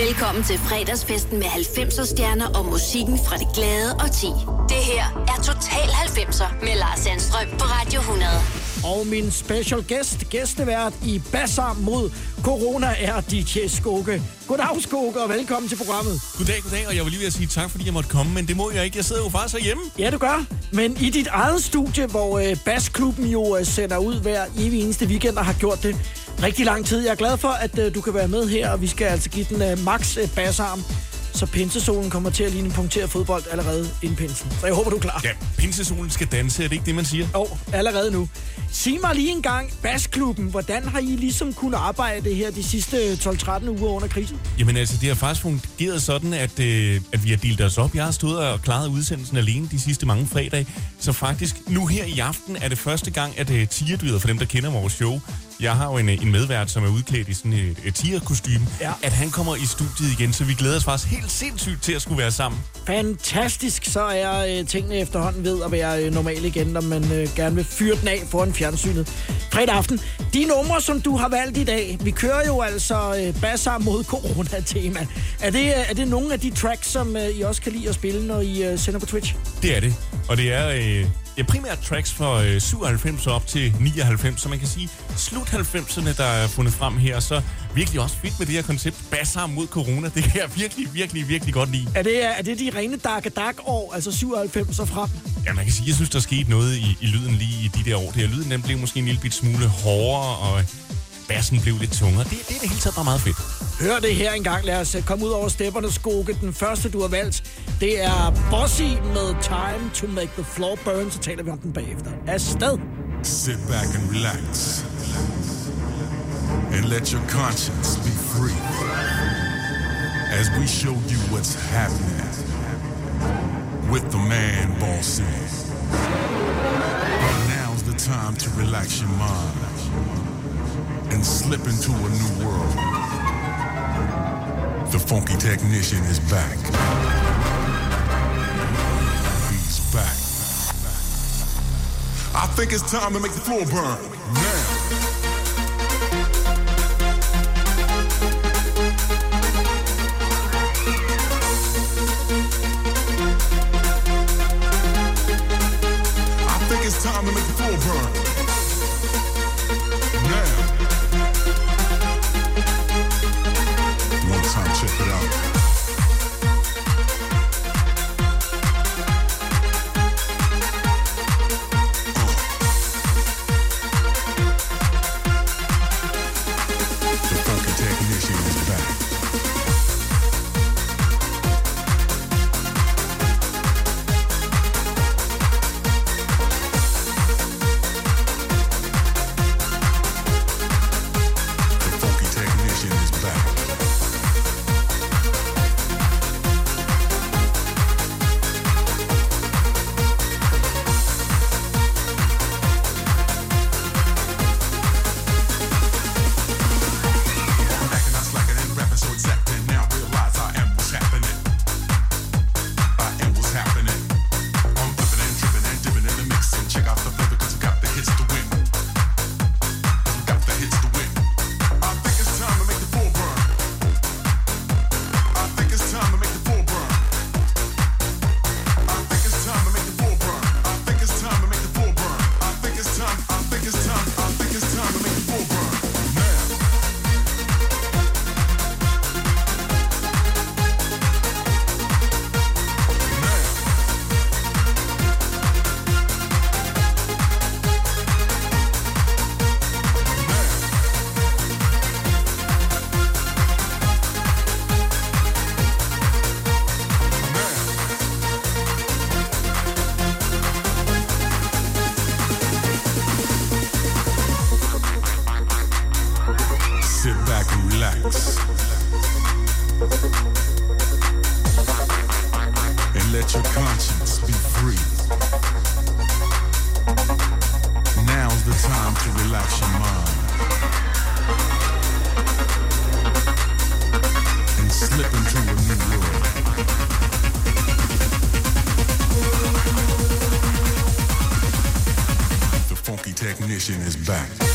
Velkommen til fredagsfesten med 90'er stjerner og musikken fra det glade og ti. Det her er Total 90'er med Lars Sandstrøm på Radio 100. Og min special guest, gæstevært i Bassar mod Corona, er DJ Skoke. Goddag, Skoke, og velkommen til programmet. Goddag, goddag, og jeg vil lige ved at sige tak, fordi jeg måtte komme, men det må jeg ikke. Jeg sidder jo faktisk herhjemme. Ja, du gør. Men i dit eget studie, hvor øh, Bassklubben jo øh, sender ud hver evig eneste weekend og har gjort det rigtig lang tid. Jeg er glad for, at øh, du kan være med her, og vi skal altså give den øh, max øh, bassarm. Så pinsesolen kommer til at ligne en punkteret fodbold allerede inden pinsen. Så jeg håber, du er klar. Ja, pinsesolen skal danse, er det ikke det, man siger? Jo, allerede nu. Sig mig lige en gang, Basklubben, hvordan har I ligesom kunnet arbejde det her de sidste 12-13 uger under krisen? Jamen altså, det har faktisk fungeret sådan, at, øh, at vi har delt os op. Jeg har stået og klaret udsendelsen alene de sidste mange fredage. Så faktisk, nu her i aften er det første gang, at øh, tigerdyret, for dem, der kender vores show, jeg har jo en, en medvært, som er udklædt i sådan et, et tigerkostyme, Ja. at han kommer i studiet igen, så vi glæder os faktisk helt sindssygt til at skulle være sammen. Fantastisk, så er øh, tingene efterhånden ved at være øh, normale igen, når man øh, gerne vil fyre den af foran fjernsynet. Fredag aften. De numre, som du har valgt i dag, vi kører jo altså øh, bassar mod corona-tema. Er det, øh, er det nogle af de tracks, som øh, I også kan lide at spille, når I øh, sender på Twitch? Det er det. Og det er øh, ja, primært tracks fra øh, 97 op til 99, så man kan sige slut 90'erne, der er fundet frem her. Så virkelig også fedt med det her koncept, bassar mod corona. Det kan jeg virkelig, virkelig, virkelig godt lide. Er det, er det de rene dark dark år, altså 97 og frem? Ja, man kan sige, jeg synes, der skete noget i, i lyden lige i de der år. Det her lyden, den blev måske en lille bit smule hårdere, og bassen blev lidt tungere. Det, det er det hele taget bare meget fedt. Hør det her engang. Lad os øh, komme ud over stepperne, Skoke. Den første, du har valgt, det er Bossy med Time to Make the Floor Burn. Så taler vi om den bagefter. Afsted. Sit back and relax. And let your conscience be free. As we show you what's happening with the man bossy. Now's the time to relax your mind and slip into a new world. The funky technician is back. He's back. I think it's time to make the floor burn. Now. Technician is back.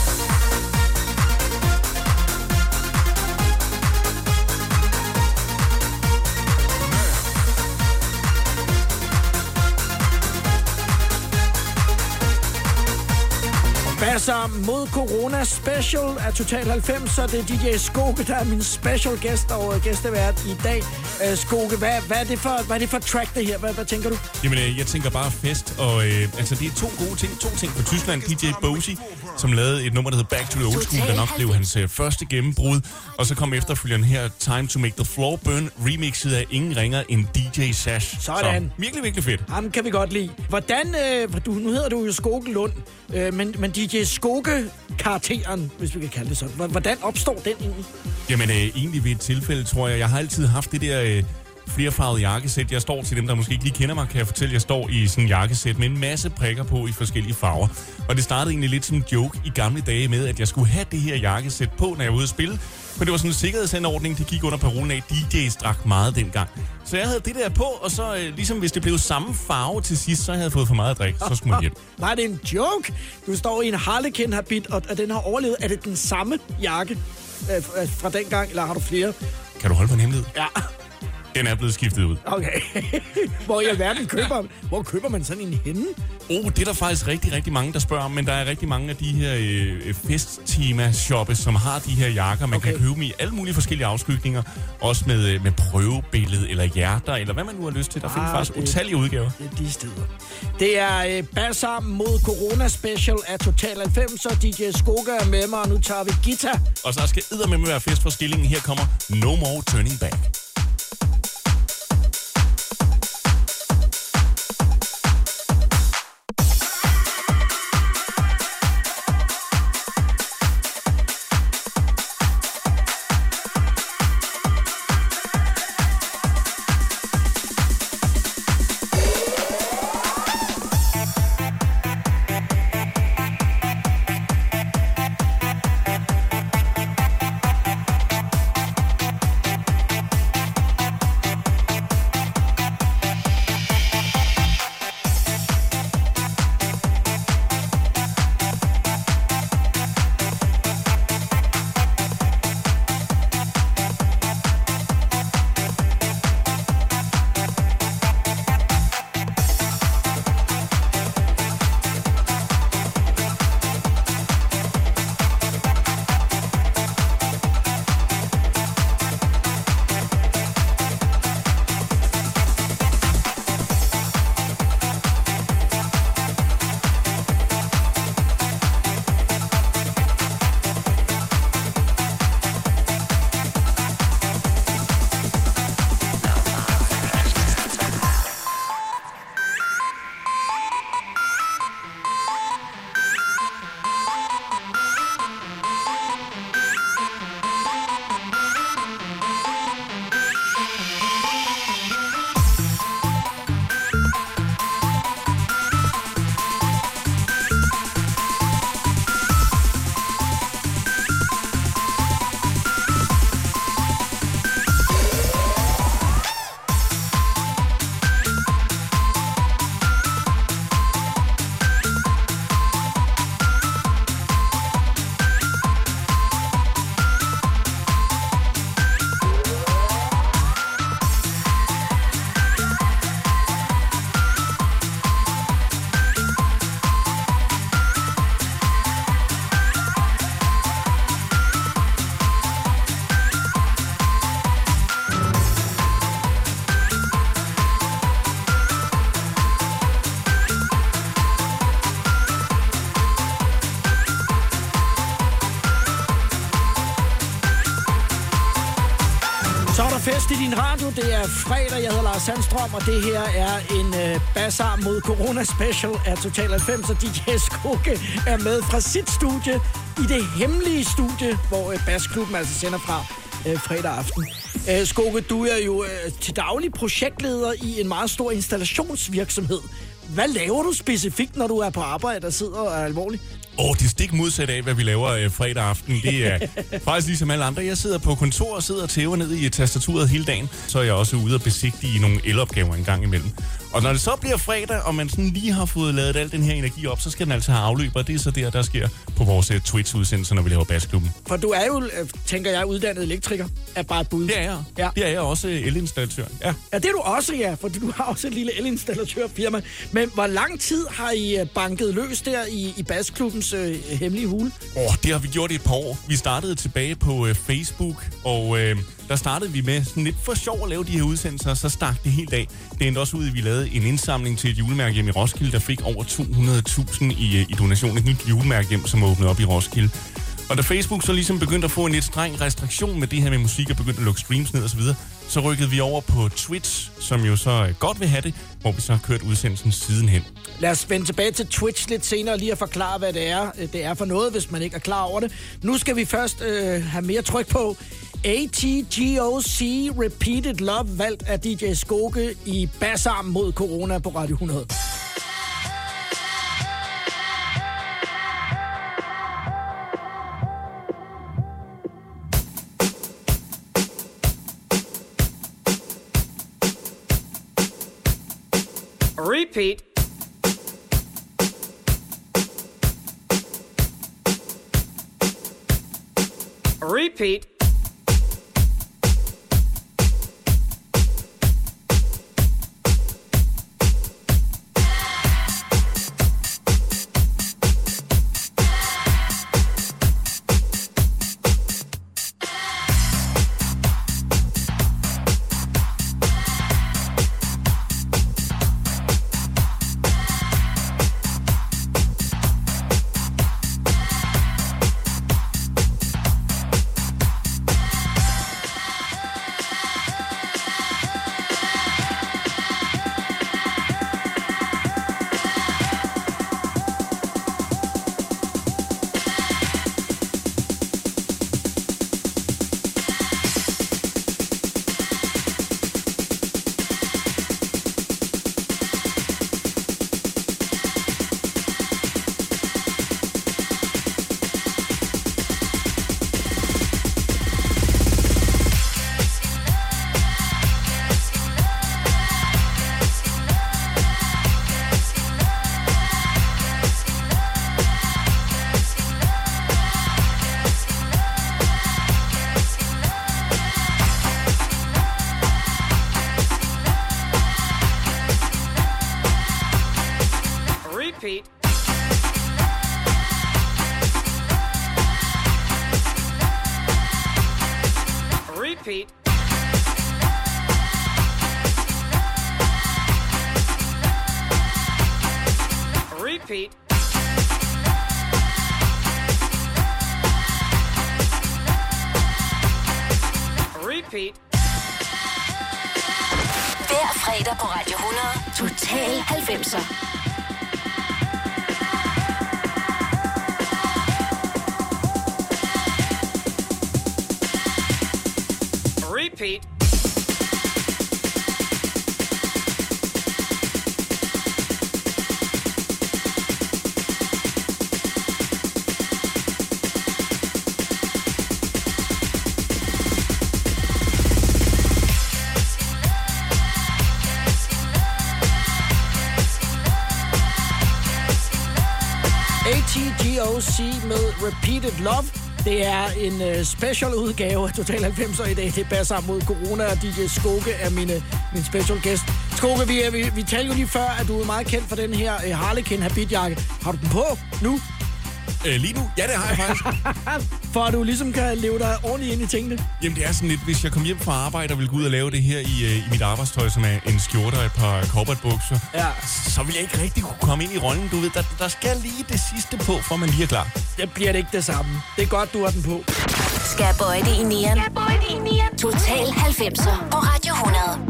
Altså, mod Corona Special af Total 90, så det er DJ Skoke, der er min special gæst og øh, gæstevært i dag. Øh, Skoke, hvad, hvad, er det for, hvad er det for track, det her? Hvad, hvad tænker du? Jamen, øh, jeg tænker bare fest, og øh, altså, det er to gode ting. To ting fra Tyskland. DJ Bozy, som lavede et nummer, der hedder Back to the Old School, der nok blev hans øh, første gennembrud. Og så kom efterfølgeren her, Time to Make the Floor Burn, remixet af ingen ringer end DJ Sash. Sådan. Så virkelig, virkelig fedt. Ham kan vi godt lide. Hvordan, øh, du, nu hedder du jo Skoke Lund, øh, men, men DJ Skoke-karakteren, hvis vi kan kalde det sådan, Hvor- hvordan opstår den egentlig? Jamen, øh, egentlig ved et tilfælde, tror jeg. Jeg har altid haft det der øh, flerfarvede jakkesæt. Jeg står til dem, der måske ikke lige kender mig, kan jeg fortælle, jeg står i sådan en jakkesæt med en masse prikker på i forskellige farver. Og det startede egentlig lidt som en joke i gamle dage med, at jeg skulle have det her jakkesæt på, når jeg var ude at spille. For det var sådan en sikkerhedsanordning, det gik under parolen af, DJ's drak meget dengang. Så jeg havde det der på, og så øh, ligesom hvis det blev samme farve til sidst, så havde jeg fået for meget at drikke, så skulle man hjem. Nej, det er en joke. Du står i en Harlequin-habit, og, og den har overlevet. Er det den samme jakke fra- øh, fra dengang, eller har du flere? Kan du holde på en hemmelighed? Ja, Den er blevet skiftet ud. okay. hvor i alverden køber, hvor køber man sådan en henne? Oh, det er der faktisk rigtig, rigtig mange, der spørger om, men der er rigtig mange af de her øh, festtema-shoppe, som har de her jakker. Man okay. Kan købe dem i alle mulige forskellige afskygninger, også med, øh, med prøvebillede eller hjerter, eller hvad man nu har lyst til. Der findes Ah, faktisk det- utallige udgaver. Det er de steder. Det er øh, Basser mod Corona Special af Total 90, så DJ Skoga er med mig, og nu tager vi guitar. Og så skal med med være fest for skillingen. Her kommer No More Turning Back. Lars og det her er en øh, bazar mod Corona Special af Total 90, og DJ Skoke er med fra sit studie i det hemmelige studie, hvor øh, Basklubben altså sender fra øh, fredag aften. Øh, Skoke, du er jo øh, til daglig projektleder i en meget stor installationsvirksomhed. Hvad laver du specifikt, når du er på arbejde og sidder og er alvorlig? Åh, oh, det er stik modsat af, hvad vi laver øh, fredag aften. Det er faktisk ligesom alle andre. Jeg sidder på kontor og sidder og tæver ned i tastaturet hele dagen. Så er jeg også ude og besigtige nogle elopgaver en gang imellem. Og når det så bliver fredag, og man sådan lige har fået lavet al den her energi op, så skal den altså have afløb, og det er så der, der sker på vores uh, Twitch-udsendelse, når vi laver Basklubben. For du er jo, øh, tænker jeg, uddannet elektriker. Er bare et bud. Det er jeg. Ja. Det er jeg også øh, elinstallatør. Ja. Ja, det er du også, ja, for du har også et lille elinstallatørfirma. Men hvor lang tid har I banket løs der i, i Basklubben, radioens øh, hemmelige hule? Åh, oh, det har vi gjort i et par år. Vi startede tilbage på øh, Facebook, og øh, der startede vi med sådan lidt for sjov at lave de her udsendelser, så stak det helt af. Det endte også ud, at vi lavede en indsamling til et julemærke hjem i Roskilde, der fik over 200.000 i, øh, i donation. Et nyt julemærke hjem, som åbnede op i Roskilde. Og da Facebook så ligesom begyndte at få en lidt streng restriktion med det her med musik, og begyndte at lukke streams ned osv., så så rykkede vi over på Twitch, som jo så øh, godt vil have det, hvor vi så har kørt udsendelsen sidenhen. Lad os vende tilbage til Twitch lidt senere og lige at forklare, hvad det er, øh, det er for noget, hvis man ikke er klar over det. Nu skal vi først øh, have mere tryk på. ATGOC Repeated Love, valgt af DJ Skoke i Bassarm mod Corona på Radio 100. Repeat. Repeat. Repeated Love. Det er en uh, special udgave af Total 90'er i dag. Det er sammen mod corona, og DJ Skoke er mine, min special guest. Skoke, vi, vi, vi talte jo lige før, at du er meget kendt for den her uh, Harlequin habitjakke. Har du den på nu? Øh, lige nu? Ja, det har jeg faktisk. For at du ligesom kan leve dig ordentligt ind i tingene. Jamen, det er sådan lidt, hvis jeg kom hjem fra arbejde og ville gå ud og lave det her i, øh, i mit arbejdstøj, som er en skjorte og et par bukser, Ja. så vil jeg ikke rigtig kunne komme ind i rollen. Du ved, der, der skal lige det sidste på, for man lige er klar. Det bliver det ikke det samme. Det er godt, du har den på. Skal bøje det i nieren? Total 90'er på Radio 100.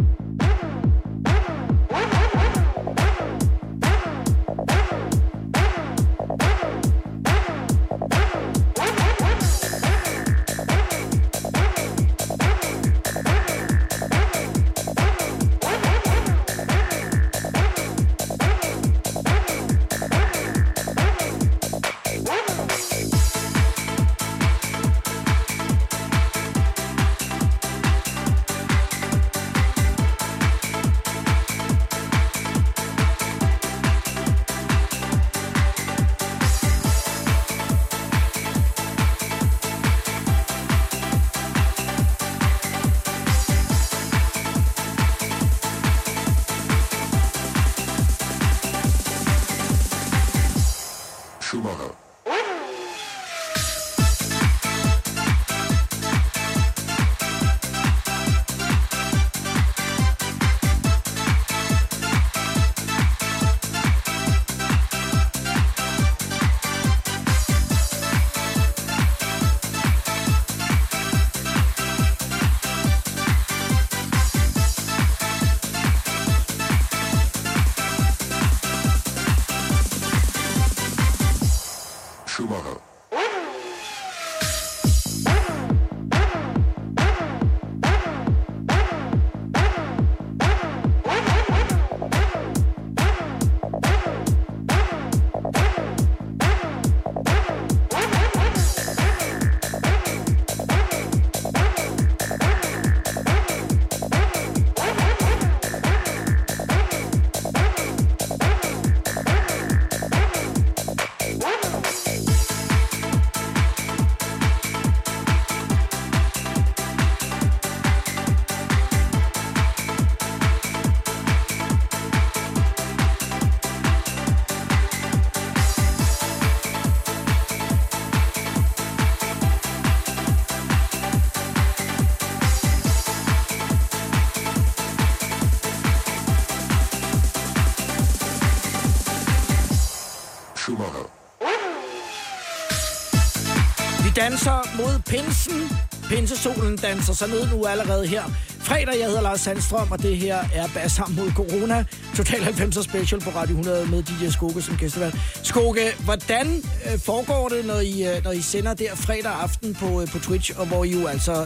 danser mod pinsen. Pinsesolen danser sig ned nu allerede her. Fredag, jeg hedder Lars Sandstrøm, og det her er Bas sammen mod corona. Total 90'er special på Radio 100 med DJ Skoge som gæstevært. Skoge, hvordan øh, foregår det, når I, øh, når I sender der fredag aften på, øh, på Twitch, og hvor I jo altså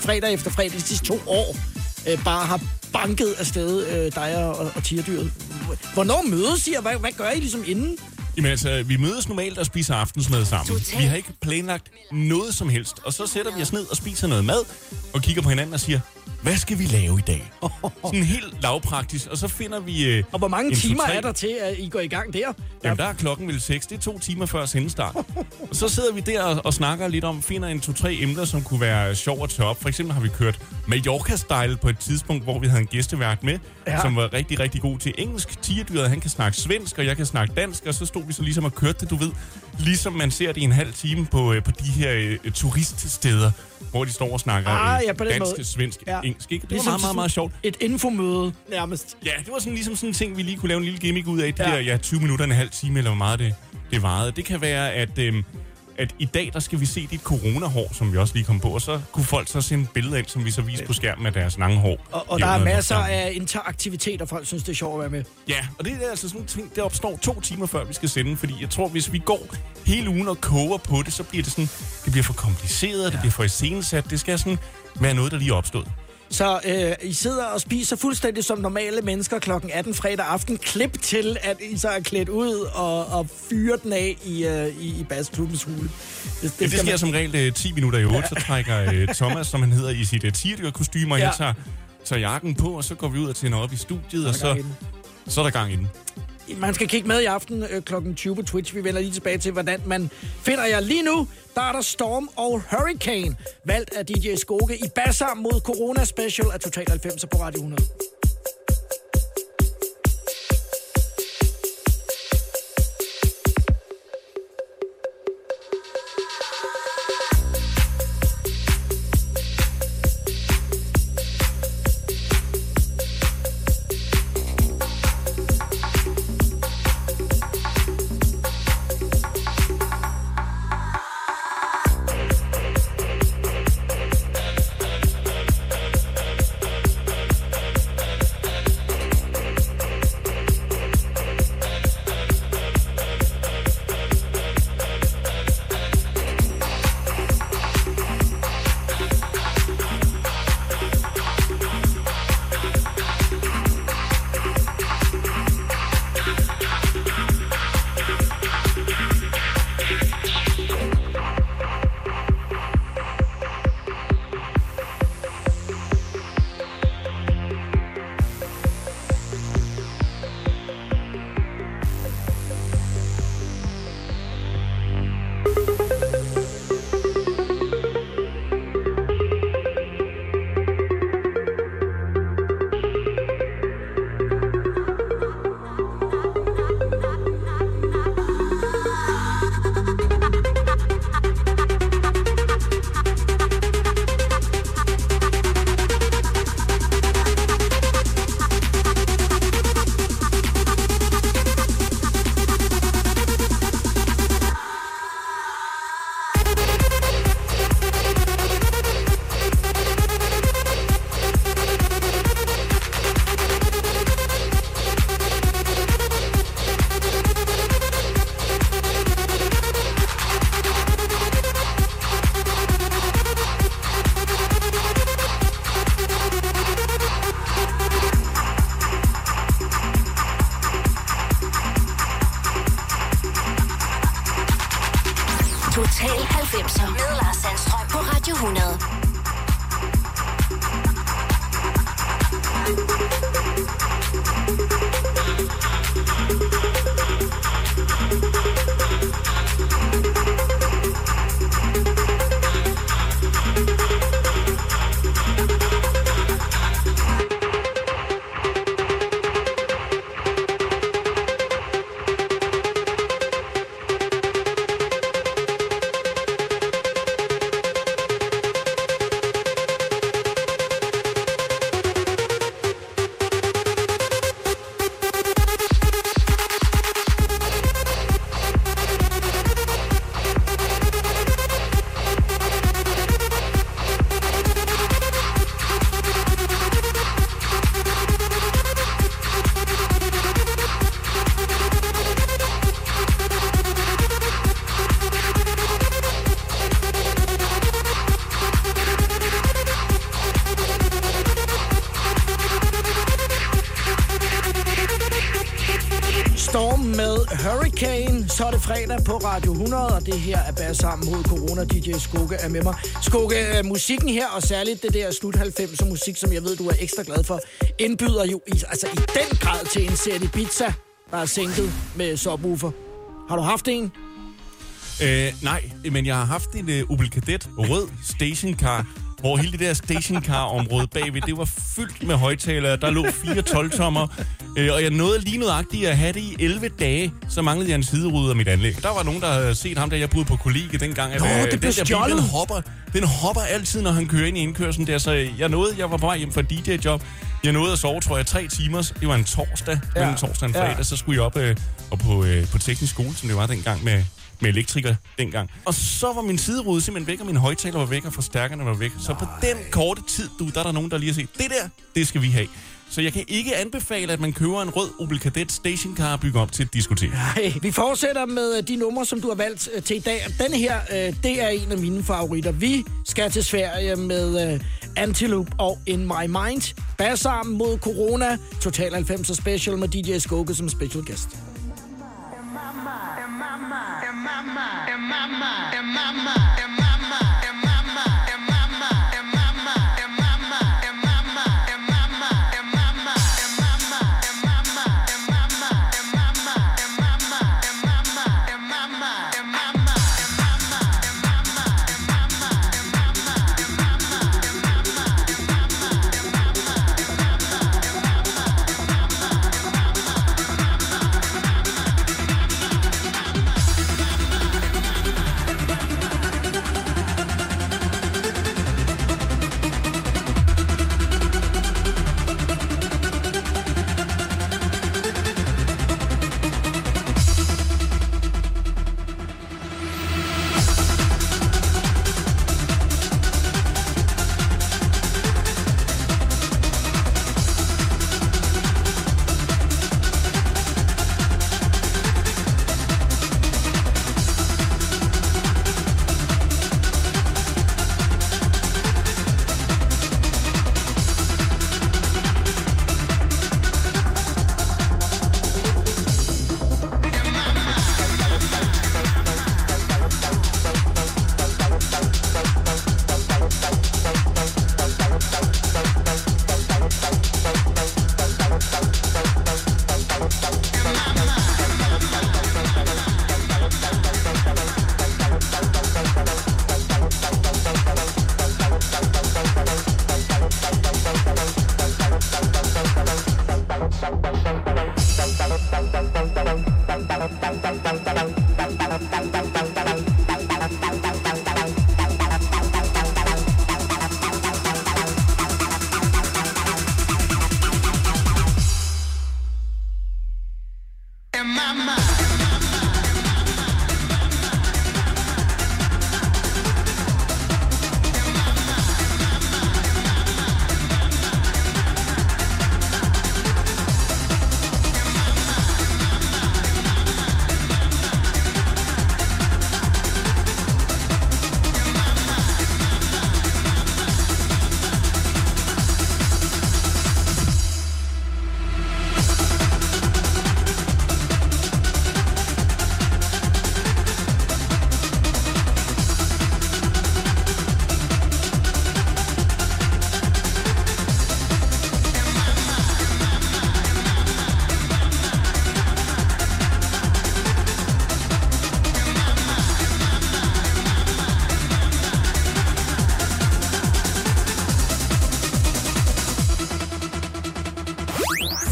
fredag efter fredag de sidste to år bare har banket afsted dig og, og tierdyret? Hvornår mødes I, og hvad, hvad gør I ligesom inden? Jamen altså, vi mødes normalt og spiser aftensmad sammen. Vi har ikke planlagt noget som helst. Og så sætter vi os ned og spiser noget mad, og kigger på hinanden og siger, hvad skal vi lave i dag? Sådan helt lavpraktisk. Og så finder vi... Øh, Og hvor mange timer er der til, at I går i gang der? Jamen, der er klokken vel 6. Det er to timer før sendestart. og så sidder vi der og, og snakker lidt om, finder en to-tre emner, som kunne være sjov at tage op. For eksempel har vi kørt Mallorca-style på et tidspunkt, hvor vi havde en gæstevært med, ja. som var rigtig, rigtig god til engelsk. Tierdyret, han kan snakke svensk, og jeg kan snakke dansk. Og så stod vi så ligesom og kørte det, du ved. Ligesom man ser det i en halv time på, øh, på de her øh, turiststeder, hvor de står og snakker Ah, øh, ja, på den dansk, måde. svensk, Ja. engelsk. Ikke? Det Ligesom var meget, meget, meget sjovt. Et infomøde, nærmest. Ja, det var sådan ligesom sådan en ting, vi lige kunne lave en lille gimmick ud af. De Ja. der ja, 20 minutter, en halv time, eller hvor meget det, det varede. Det kan være, at, øhm, at i dag, der skal vi se dit coronahår, som vi også lige kom på, og så kunne folk så sende billeder ind, som vi så viser på skærmen af deres lange hår. Og, og De der er masser af interaktivitet, og folk synes, det er sjovt at være med. Ja, og det er altså sådan nogle ting, der opstår to timer før vi skal sende, fordi jeg tror, hvis vi går hele ugen og koger på det, så bliver det sådan, det bliver for kompliceret, ja. det bliver for iscenesat, det skal sådan være noget, der lige er opstået. Så øh, I sidder og spiser fuldstændig som normale mennesker klokken 18 fredag aften. Klip til, at I så er klædt ud og, og fyrer den af i, øh, i, i Basklubbens hule. Det, Det, det sker man- som regel øh, 10 minutter i 8, så trækker øh, Thomas, som han hedder, i sit øh, tierdyrkostyme, og Ja. jeg tager, tager jakken på, og så går vi ud og tænder op i studiet, og så, så er der gang i den. Man skal kigge med i aften øh, klokken 20 på Twitch. Vi vender lige tilbage til, hvordan man finder jer. Lige nu, der er der Storm og Hurricane, valgt af DJ Skoge i Bassam mod Corona Special af Total 90 på Radio 100. fredag på Radio 100, og det her er bare sammen mod corona. DJ Skugge er med mig. Skugge, øh, musikken her, og særligt det der slut 90'er musik, som jeg ved, du er ekstra glad for, indbyder jo i, altså i den grad til en serie pizza, der er sænket med subwoofer. Har du haft en? Øh, nej, men jeg har haft en uh, Opel Kadett rød stationcar, hvor hele det der stationcar-område bagved, det var fyldt med højtalere. Der lå fire 12-tommer, øh, og jeg nåede lige nøjagtigt at have det i 11 dage, så manglede jeg en siderude af mit anlæg. Der var nogen, der havde set ham, da jeg boede på kollegie dengang. At, Nå, øh, det blev den der bil, den hopper, den hopper altid, når han kører ind i indkørslen der, så jeg nåede, jeg var på vej hjem fra DJ-job. Jeg nåede at sove, tror jeg, tre timer. Det var en torsdag, ja. mellem torsdag og en Ja. fredag, så skulle jeg op, øh, op på, øh, på teknisk skole, som det var dengang med med elektriker dengang. Og så var min siderude simpelthen væk, og min højtaler var væk, og forstærkerne var væk. Så på den korte tid, du, der er der nogen, der lige har set, det der, det skal vi have. Så jeg kan ikke anbefale, at man køber en rød Opel Kadett stationcar og bygger op til et diskotek. Hey, vi fortsætter med øh, de numre, som du har valgt øh, til i dag. Og Den her, øh, det er en af mine favoritter. Vi skal til Sverige med Antelope og In My Mind. Bas sammen mod corona. Total 90'er special med DJ Skugge som special guest.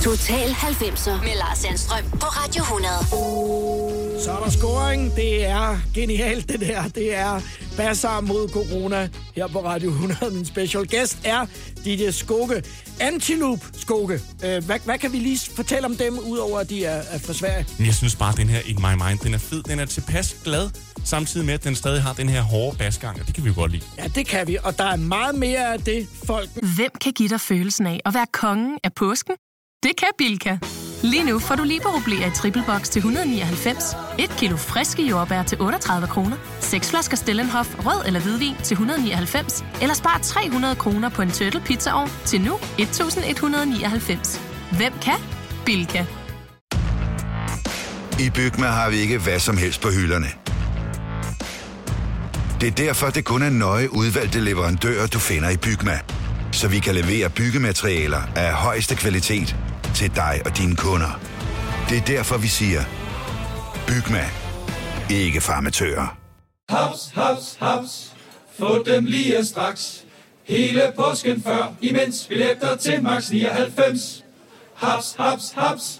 Total 90'er med Lars Sandstrøm på Radio 100. Så er der scoring. Det er genialt, det der. Det er Bassar mod corona her på Radio 100. Min special guest er DJ Skugge. Antiloop Skugge. Øh, hvad, hvad kan vi lige fortælle om dem, udover at de er, er fra Sverige? Jeg synes bare, at den her In My Mind, den er fed. Den er tilpas glad, samtidig med, at den stadig har den her hårde basgang, og det kan vi jo godt lide. Ja, det kan vi. Og der er meget mere af det, folk... Hvem kan give dig følelsen af at være kongen af påsken? Det kan Bilka! Lige nu får du liberobleer i triple box til 199, et kilo friske jordbær til 38 kroner, seks flasker Stellenhof rød eller hvidvin til 199, eller spar 300 kroner på en turtle pizzaovn til nu 1199. Hvem kan? Bilka. I Bygma har vi ikke hvad som helst på hylderne. Det er derfor, det kun er nøje udvalgte leverandører, du finder i Bygma. Så vi kan levere byggematerialer af højeste kvalitet til dig og dine kunder. Det er derfor, vi siger, Bygma. Ikke farmatører. Haps, haps, haps. Få dem lige straks. Hele påsken før, imens billetter til max 99. Haps, haps, haps.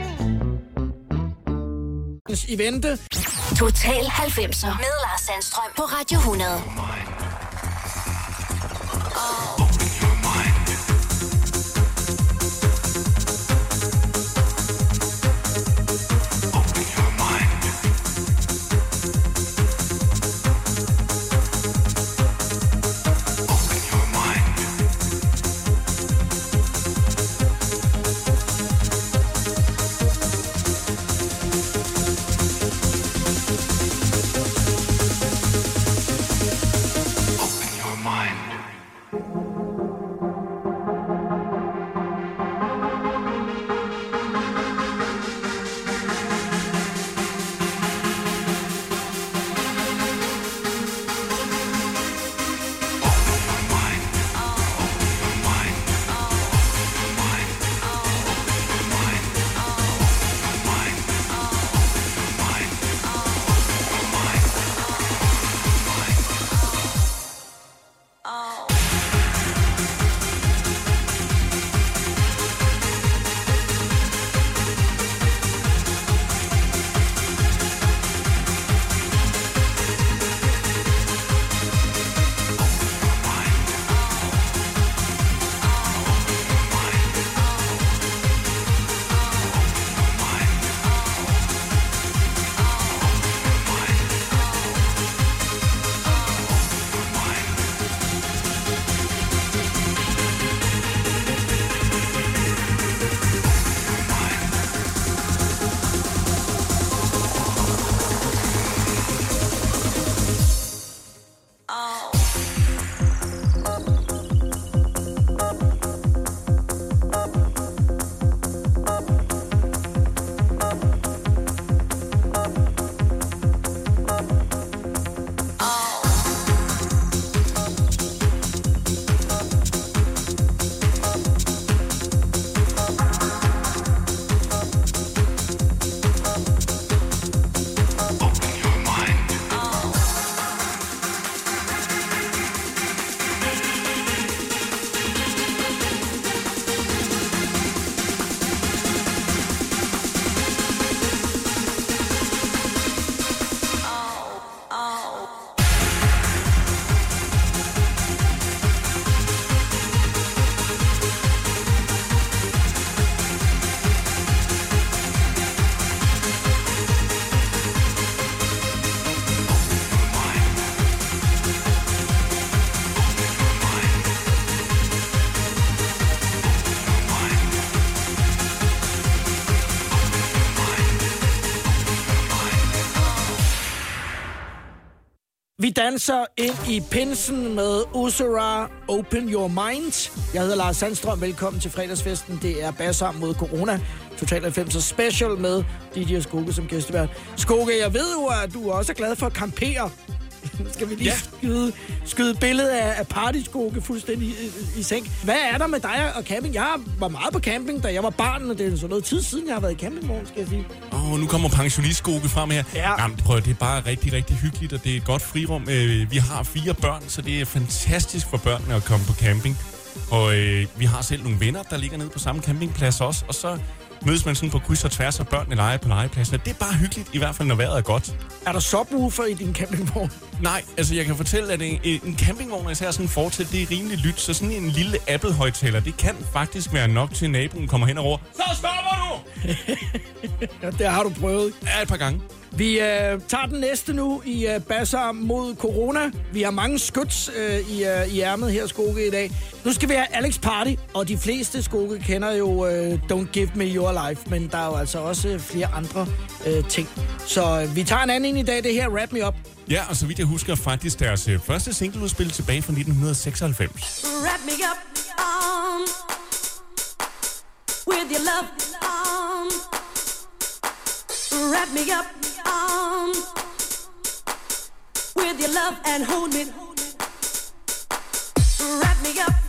I vente. Total 90'er med Lars Sandstrøm på Radio 100. Vi danser ind i pinsen med Usura Open Your Mind. Jeg hedder Lars Sandstrøm. Velkommen til fredagsfesten. Det er Bassam mod Corona. Total 90 special med DJ Skoge som gæstevært. Skoge, jeg ved jo, at du også er glad for at campere. Skal vi lige ja. Skyde, skyde billedet af, af partyskoge fuldstændig i, i, i seng. Hvad er der med dig og camping? Jeg var meget på camping, da jeg var barn, og det er så noget tid siden, jeg har været i campingvogn, skal jeg sige. Åh, oh, nu kommer pensionistskoge frem her. Ja. Jamen, prøv, det er bare rigtig, rigtig hyggeligt, og det er et godt frirum. Øh, Vi har fire børn, så det er fantastisk for børnene at komme på camping. Og øh, vi har selv nogle venner, der ligger nede på samme campingplads også, og så mødes man sådan på kryds og tværs, og børnene leger på legepladsen. Det er bare hyggeligt, i hvert fald når vejret er godt. Er der subwoofer i din campingvogn? Nej, altså jeg kan fortælle, at en, en campingvogn, og især sådan en fortæt, det er rimelig lyt, så sådan en lille Apple-højtaler, det kan faktisk være nok til, at naboen kommer hen over. Så stopper du! Ja, det har du prøvet. Ja, et par gange. Vi øh, tager den næste nu i øh, Bassar mod corona. Vi har mange skyts øh, i, øh, i ærmet her, Skoke, i dag. Nu skal vi have Alex Party, og de fleste Skoke kender jo øh, Don't Give Me Your Life, men der er jo altså også øh, flere andre øh, ting. Så øh, vi tager en anden i dag, det her Wrap Me Up. Ja, og så vidt jeg husker faktisk deres øh, første singleudspil tilbage fra 1996. Wrap me up um, with your love. Um, wrap me up um, with your love and hold me. Wrap me up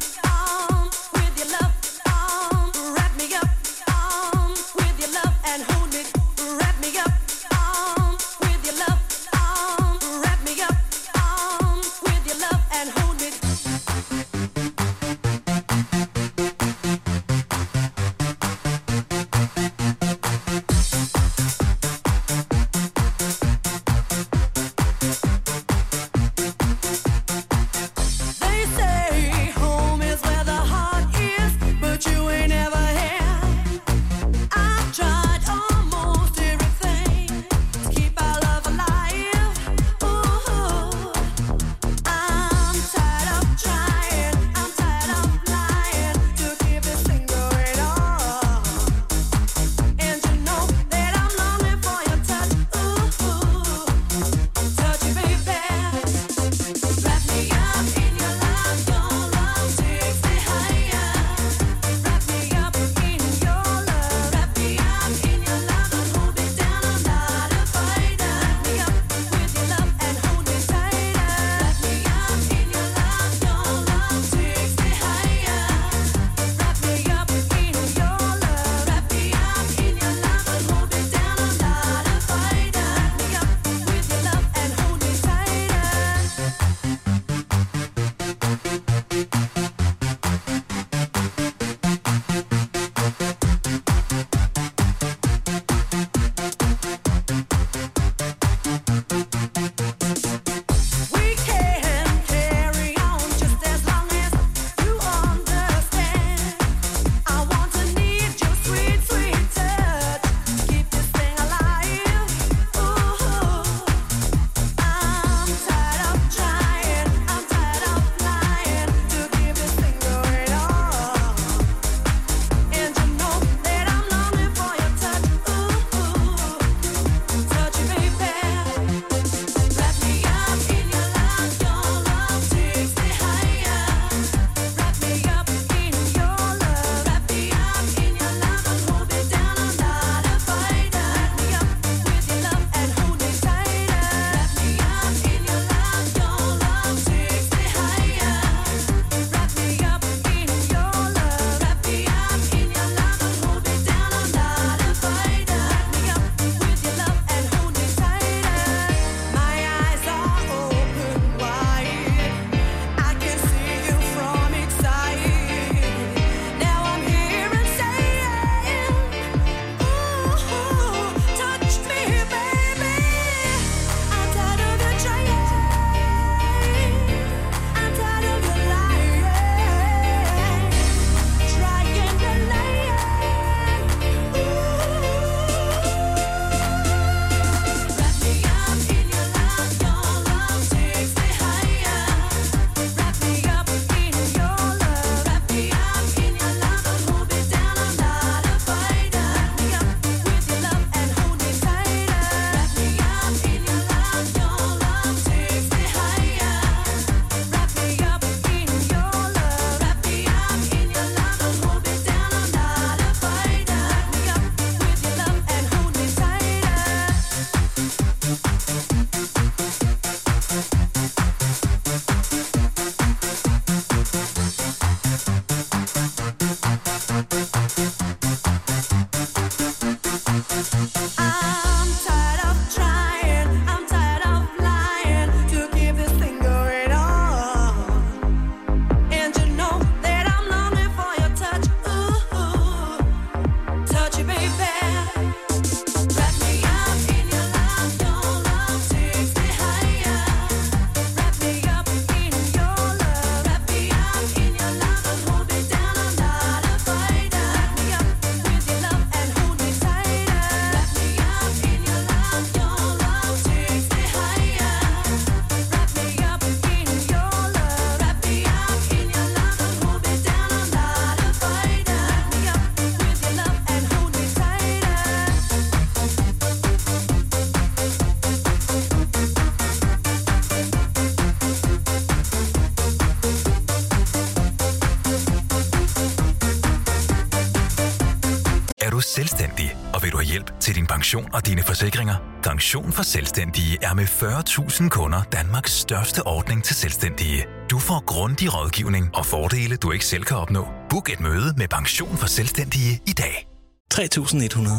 pension og dine forsikringer. Pension for Selvstændige er med 40.000 kunder Danmarks største ordning til selvstændige. Du får grundig rådgivning og fordele, du ikke selv kan opnå. Book et møde med Pension for Selvstændige i dag. 3100.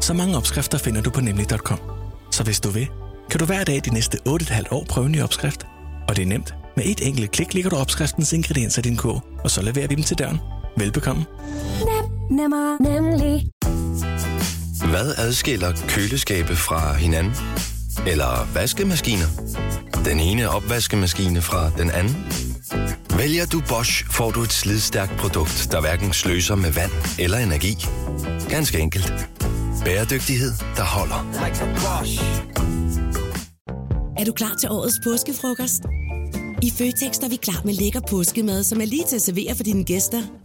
Så mange opskrifter finder du på nemlig.com. Så hvis du vil, kan du hver dag de næste 8,5 år prøve en ny opskrift. Og det er nemt. Med et enkelt klik ligger du opskriftens ingredienser i din kog, og så leverer vi dem til døren. Velbekomme. Nem, nemmer, nemlig. Hvad adskiller køleskabe fra hinanden? Eller vaskemaskiner? Den ene opvaskemaskine fra den anden? Vælger du Bosch, får du et slidstærkt produkt, der hverken sløser med vand eller energi. Ganske enkelt. Bæredygtighed, der holder. Er du klar til årets påskefrokost? I Føtex er vi klar med lækker påskemad, som er lige til at servere for dine gæster.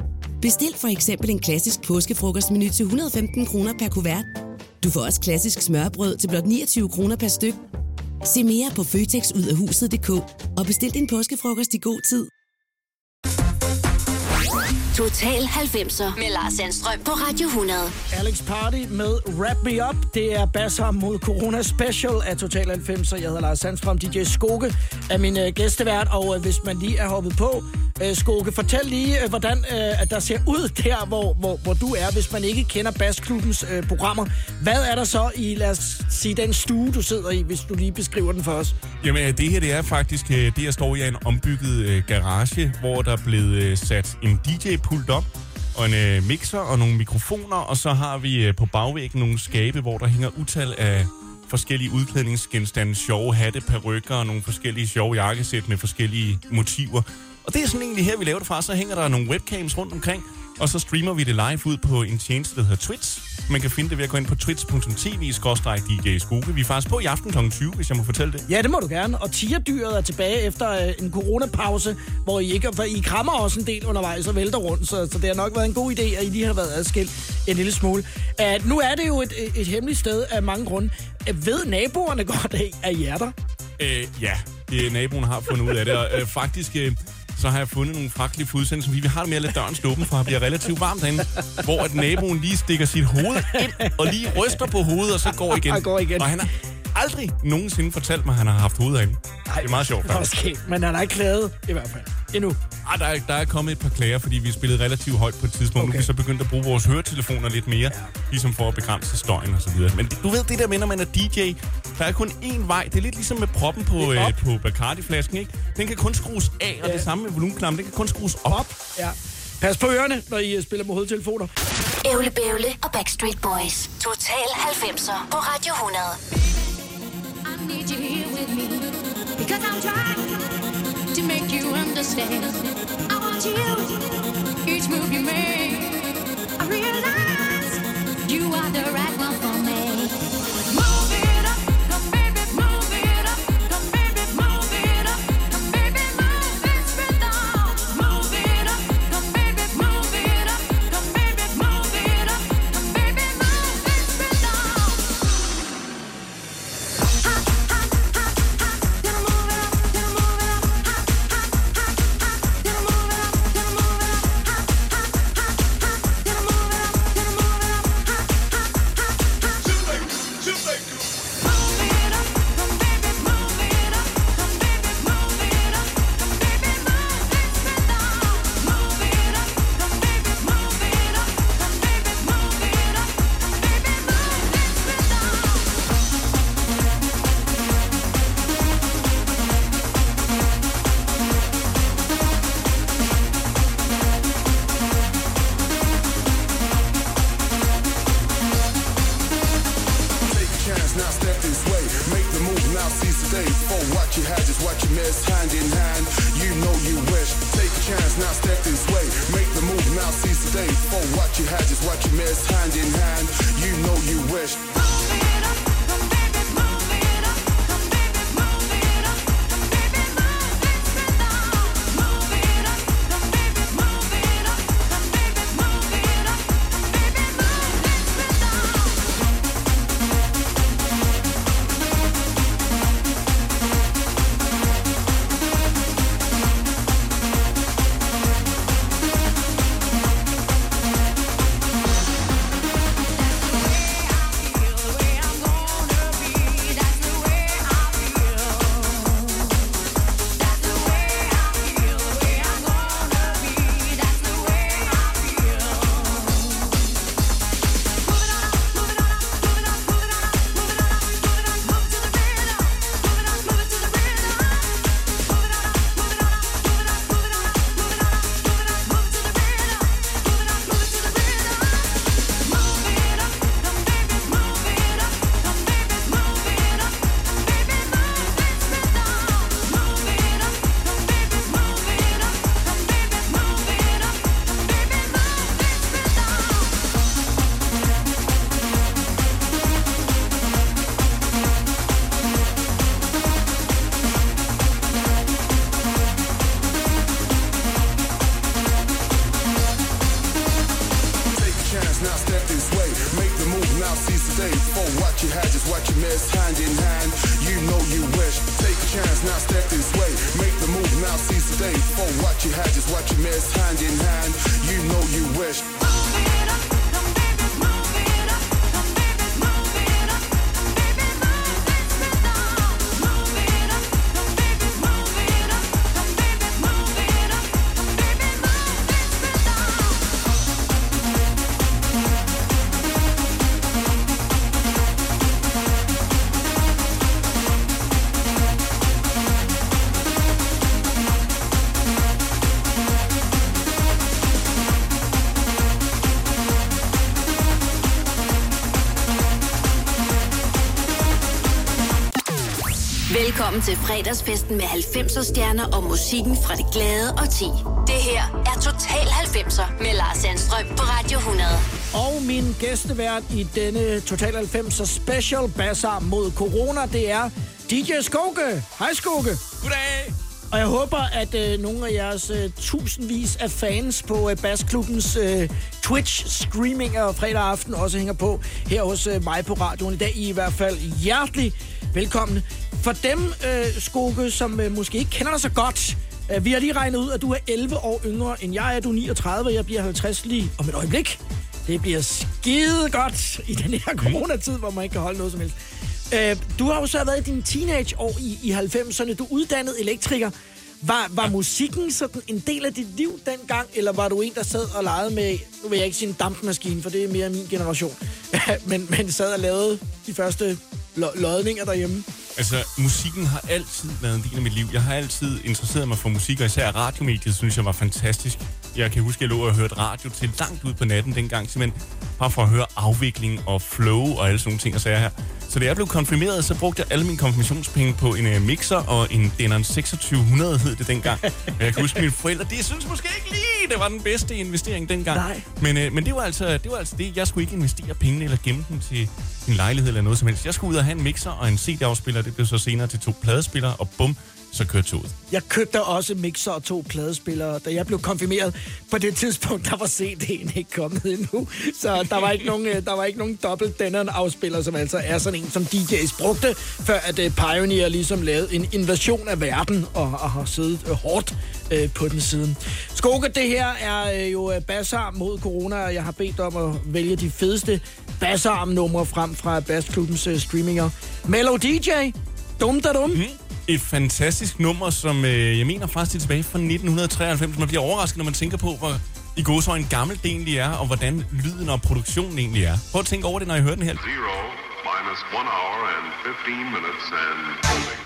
Bestil for eksempel en klassisk påskefrokostmenu til 115 kroner per kuvert. Du får også klassisk smørbrød til blot 29 kroner per styk. Se mere på føtexudafhuset.dk og bestil din påskefrokost i god tid. Total 90'er med Lars Sandstrøm på Radio 100. Alex Party med Wrap Me Up. Det er Basser mod Corona Special af Total 90. Jeg hedder Lars Sandstrøm, DJ Skoke er min øh, gæstevært. Og øh, hvis man lige er hoppet på, øh, Skoke, fortæl lige, øh, hvordan øh, at der ser ud der, hvor, hvor, hvor du er, hvis man ikke kender Basklubbens øh, programmer. Hvad er der så i, lad os sige, den stue, du sidder i, hvis du lige beskriver den for os? Jamen, det her det er faktisk, øh, det jeg står i er en ombygget øh, garage, hvor der er blevet øh, sat en pult op, og en øh, mixer og nogle mikrofoner, og så har vi øh, på bagvæggen nogle skabe, hvor der hænger utal af forskellige udklædningsgenstande, sjove hatte, perukker og nogle forskellige sjove jakkesæt med forskellige motiver. Og det er sådan egentlig her, vi laver det fra. Så hænger der nogle webcams rundt omkring, og så streamer vi det live ud på en tjeneste, der hedder Twitch. Man kan finde det ved at gå ind på twitch.tv-dj Skoke. Vi er faktisk på i aften kl. 20, hvis jeg må fortælle det. Ja, det må du gerne. Og tigerdyret er tilbage efter øh, en coronapause, hvor I ikke for I krammer også en del undervejs og vælter rundt, så, så det har nok været en god idé, at I lige har været adskilt en lille smule. Uh, nu er det jo et, et hemmeligt sted af mange grunde. Uh, ved naboerne godt, at at I er der? Øh, ja, det, naboen har fundet ud af det. Og, øh, faktisk, øh, så har jeg fundet nogle fragtelige udsendelser, fordi vi har det med at lade døren stå åben, for det bliver relativt varmt derinde, hvor at naboen lige stikker sit hoved ind, og lige ryster på hovedet, og så går igen. Og går igen. Og han har aldrig nogensinde fortalt mig, at han har haft hovedet herinde. Det er meget sjovt, faktisk. Okay, men han har ikke klaget, i hvert fald. Endnu. Ah, der, er, der er kommet et par klager, fordi vi spillede relativt højt på et tidspunkt. Okay. Nu er vi så begyndt at bruge vores høretelefoner lidt mere, ja. ligesom for at begrænse støjen og så videre. Men du ved det der med, når man er DJ, der er kun én vej. Det er lidt ligesom med proppen på, øh, på Bacardi-flasken, ikke? Den kan kun skrues af, og Ja. det samme med volumenknappen, den kan kun skrues op. op. Ja. Pas på ørerne, når I øh, spiller med hovedtelefoner. Ævle Bævle og Backstreet Boys. Total 90'er på Radio 100. Because I'm trying to make you understand. I want you, each move you make. I realize you are the right one for Velkommen til fredagsfesten med 90'er stjerner og musikken fra det glade og ti. Det her er Total 90'er med Lars Sandstrøm på Radio 100. Og min gæstevært i denne Total 90'er special bassar mod corona, det er DJ Skoke. Hej Skoke. Goddag. Og jeg håber, at øh, nogle af jeres øh, tusindvis af fans på øh, Bassklubbens øh, Twitch-streaminger fredag aften også hænger på her hos øh, mig på radioen i dag. I, er i hvert fald hjertelig velkomne. For dem, øh, Skoke, som øh, måske ikke kender dig så godt, øh, vi har lige regnet ud, at du er 11 år yngre end jeg er. Du er 39, og jeg bliver 50 lige om et øjeblik. Det bliver skide godt i den her coronatid, hvor man ikke kan holde noget som helst. Øh, du har jo så været i dine teenageår i, i 90'erne. Du er uddannet elektriker. Var, var musikken sådan en del af dit liv dengang, eller var du en, der sad og legede med, nu vil jeg ikke sige en dampmaskine, for det er mere min generation, men, men sad og lavede de første lo- lodninger derhjemme? Altså, musikken har altid været en del af mit liv. Jeg har altid interesseret mig for musik, og især radiomediet, synes jeg var fantastisk. Jeg kan huske, at jeg lå og hørte radio til langt ud på natten dengang, simpelthen bare for at høre afvikling og flow og alle sådan nogle ting og sager her. Så da jeg blev konfirmeret, så brugte jeg alle mine konfirmationspenge på en uh, mixer og en Denon 2600 hed det dengang. Og jeg kan huske, mine forældre, de synes måske ikke lige, det var den bedste investering dengang. Nej. Men, uh, men det, var altså, det var altså det. Jeg skulle ikke investere pengene eller gemme dem til en lejlighed eller noget som helst. Jeg skulle ud og have en mixer og en CD-afspiller. Det blev så senere til to pladespillere, og bum, så kørte toget. Jeg købte også mixer og to pladespillere, da jeg blev konfirmeret. På det tidspunkt, der var CD'en ikke kommet endnu. Så der var ikke nogen, øh, der var ikke nogen dobbelt Denon afspiller, som altså er sådan en, som DJ's brugte, før at uh, Pioneer ligesom lavede en invasion af verden og, og har siddet uh, hårdt på den siden. Skoke, det her er uh, jo bassarm mod corona, og jeg har bedt om at vælge de fedeste bassarm-numre frem fra Bassklubbens uh, streaminger. Mellow DJ, dum da dum. Mm. Et fantastisk nummer, som øh, jeg mener faktisk er tilbage fra 1993. Man bliver overrasket, når man tænker på, hvor i gode så en gammel det egentlig er, og hvordan lyden og produktionen egentlig er. Prøv at tænke over det, når I hører den her. Zero minus one hour and 15 minutes and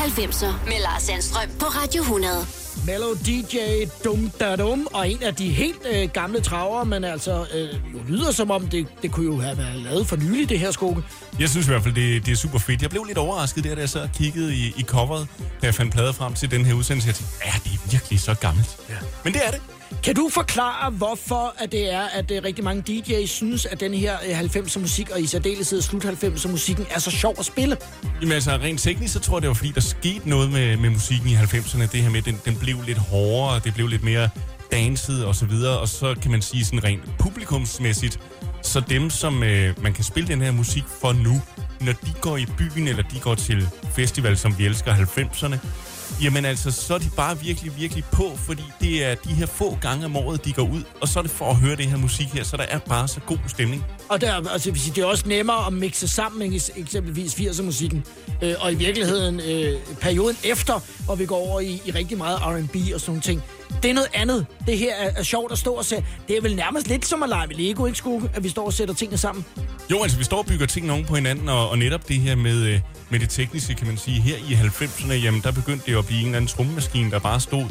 90'er med Lars Sandstrøm på Radio 100. Mellow DJ Dum Da Dum, og en af de helt øh, gamle traver, men altså øh, jo lyder som om, det, det kunne jo have været lavet for nylig, det her skugge. Jeg synes i hvert fald, det, det er super fedt. Jeg blev lidt overrasket der, da jeg så kiggede i, i coveret, da jeg fandt plader frem til den her udsendelse. Jeg tænkte, ja, det er virkelig så gammelt. Ja. Men det er det. Kan du forklare, hvorfor at det er, at øh, rigtig mange DJ's synes, at den her øh, 90'er musik, og i særdeleshed slut 90'er musikken, er så sjov at spille? Jamen altså, rent teknisk, så tror jeg, det var fordi, der skete noget med, med musikken i 90'erne. Det her med, den, den blev lidt hårdere, det blev lidt mere danset og så videre. Og så kan man sige sådan rent publikumsmæssigt, så dem, som øh, man kan spille den her musik for nu, når de går i byen, eller de går til festival, som vi elsker 90'erne, jamen altså, så er de bare virkelig, virkelig på, fordi det er de her få gange om året, de går ud, og så er det for at høre det her musik her, så der er bare så god stemning. Og der, altså, det er også nemmere at mixe sammen med eksempelvis 80'er musikken. Øh, og i virkeligheden øh, perioden efter, hvor vi går over i, i rigtig meget R&B og sådan nogle ting. Det er noget andet. Det her er, er sjovt at stå og se. Det er vel nærmest lidt som at lege med Lego, ikke skugge? At vi står og sætter tingene sammen. Jo, altså vi står og bygger ting oven på hinanden, og, og netop det her med, øh, med det tekniske, kan man sige, her i 90'erne, jamen der begyndte det at blive en eller anden trommemaskine, der bare stod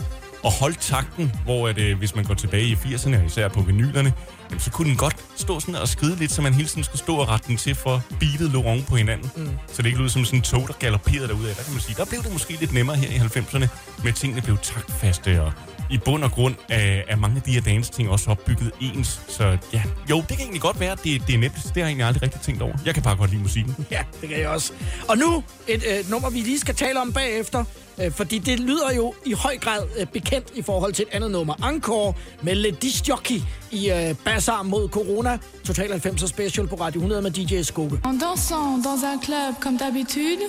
og holdt takten, hvor at, øh, hvis man går tilbage i 80'erne, især på vinylerne, jamen, så kunne den godt stå sådan og skride lidt, så man hele tiden skulle stå og rette den til, for beatet lå oven på hinanden. Mm. Så det ikke lød som sådan en tog, der galopperede derudad. Der kan man sige, der blev det måske lidt nemmere her i 90'erne, med tingene blev taktfaste, og i bund og grund er, er mange af de her dance-ting også opbygget ens. Så ja, jo, det kan egentlig godt være, at det, det er nemt. Det har jeg egentlig aldrig rigtig tænkt over. Jeg kan bare godt lide musikken. Ja, det kan jeg også. Og nu et øh, nummer, vi lige skal tale om bagefter. Øh, fordi det lyder jo i høj grad øh, bekendt i forhold til et andet nummer. Encore med Le Disc Jockey i øh, Bazaar mod Corona. Total 90'er special på Radio 100 med DJ Skugge. En dansant dans un club comme d'habitude,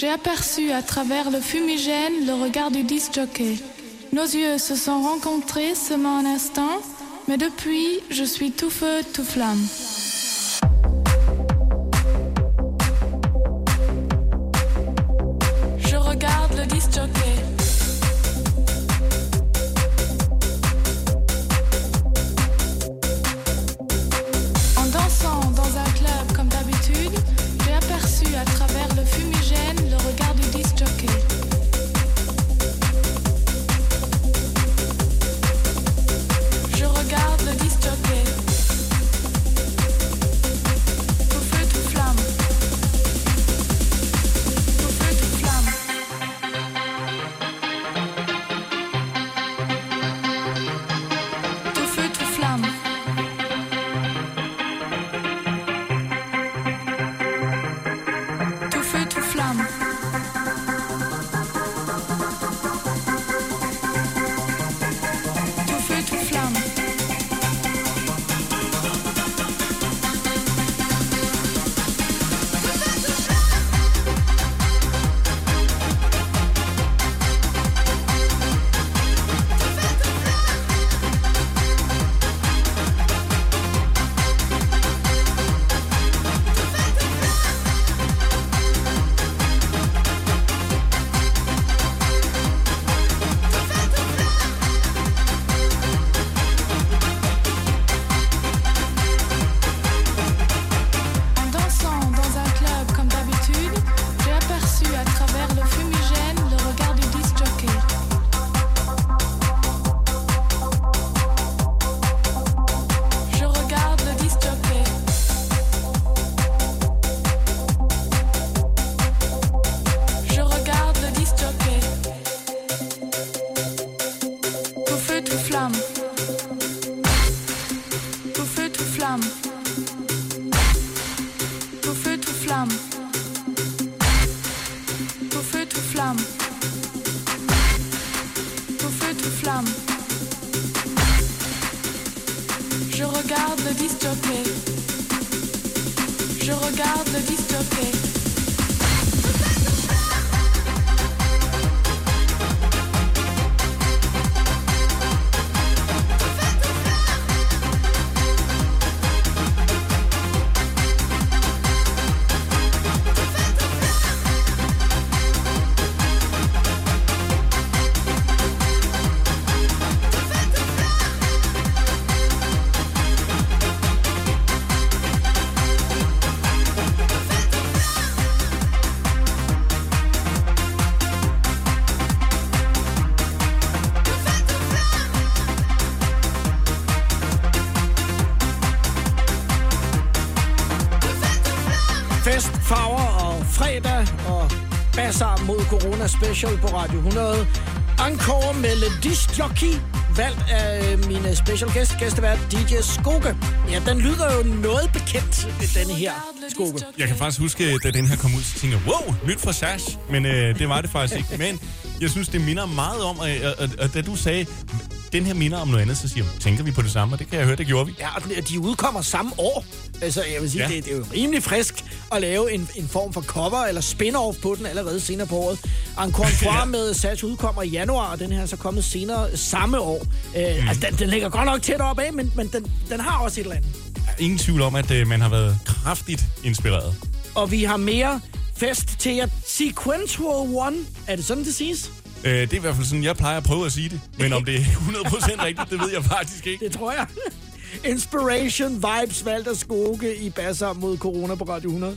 j'ai aperçu à travers le fumigène le regard du disc jockey. Nos yeux se sont rencontrés seulement un instant, mais depuis, je suis tout feu, tout flamme. flamme. Tout feu, tout flamme. Tout feu, tout flamme. Tout feu, tout flamme. Tout feu, tout flamme. Je regarde le. Je regarde le. Special på Radio 100. Encore Disc Jockey, valgt af øh, mine special guest, gæstevært DJ Skoge. Ja, den lyder jo noget bekendt, denne her Skoge. Jeg kan faktisk huske, da den her kom ud, så tænkte jeg, wow, nyt fra Sash. Men øh, det var det faktisk ikke. Men jeg synes, det minder meget om, og, og, og, og da du sagde, den her minder om noget andet, så siger jeg, tænker vi på det samme? Og det kan jeg høre, det gjorde vi. Ja, og de udkommer samme år. Altså, jeg vil sige, ja. det, det er jo rimelig frisk at lave en, en form for cover eller spin-off på den allerede senere på året. Encore Ja. med Satch udkommer i januar, og den her er så kommet senere samme år. Øh, mm. Altså, den, den ligger godt nok tæt op af, men, men den, den har også et eller andet. Ingen tvivl om, at øh, man har været kraftigt inspireret. Og vi har mere fest til jer. Sequential One. Er det sådan, det siges? Øh, det er i hvert fald sådan, jeg plejer at prøve at sige det. Men om det er 100% rigtigt, det ved jeg faktisk ikke. Det tror jeg. Inspiration Vibes valgt af Skoge i Basser mod Corona på Radio 100.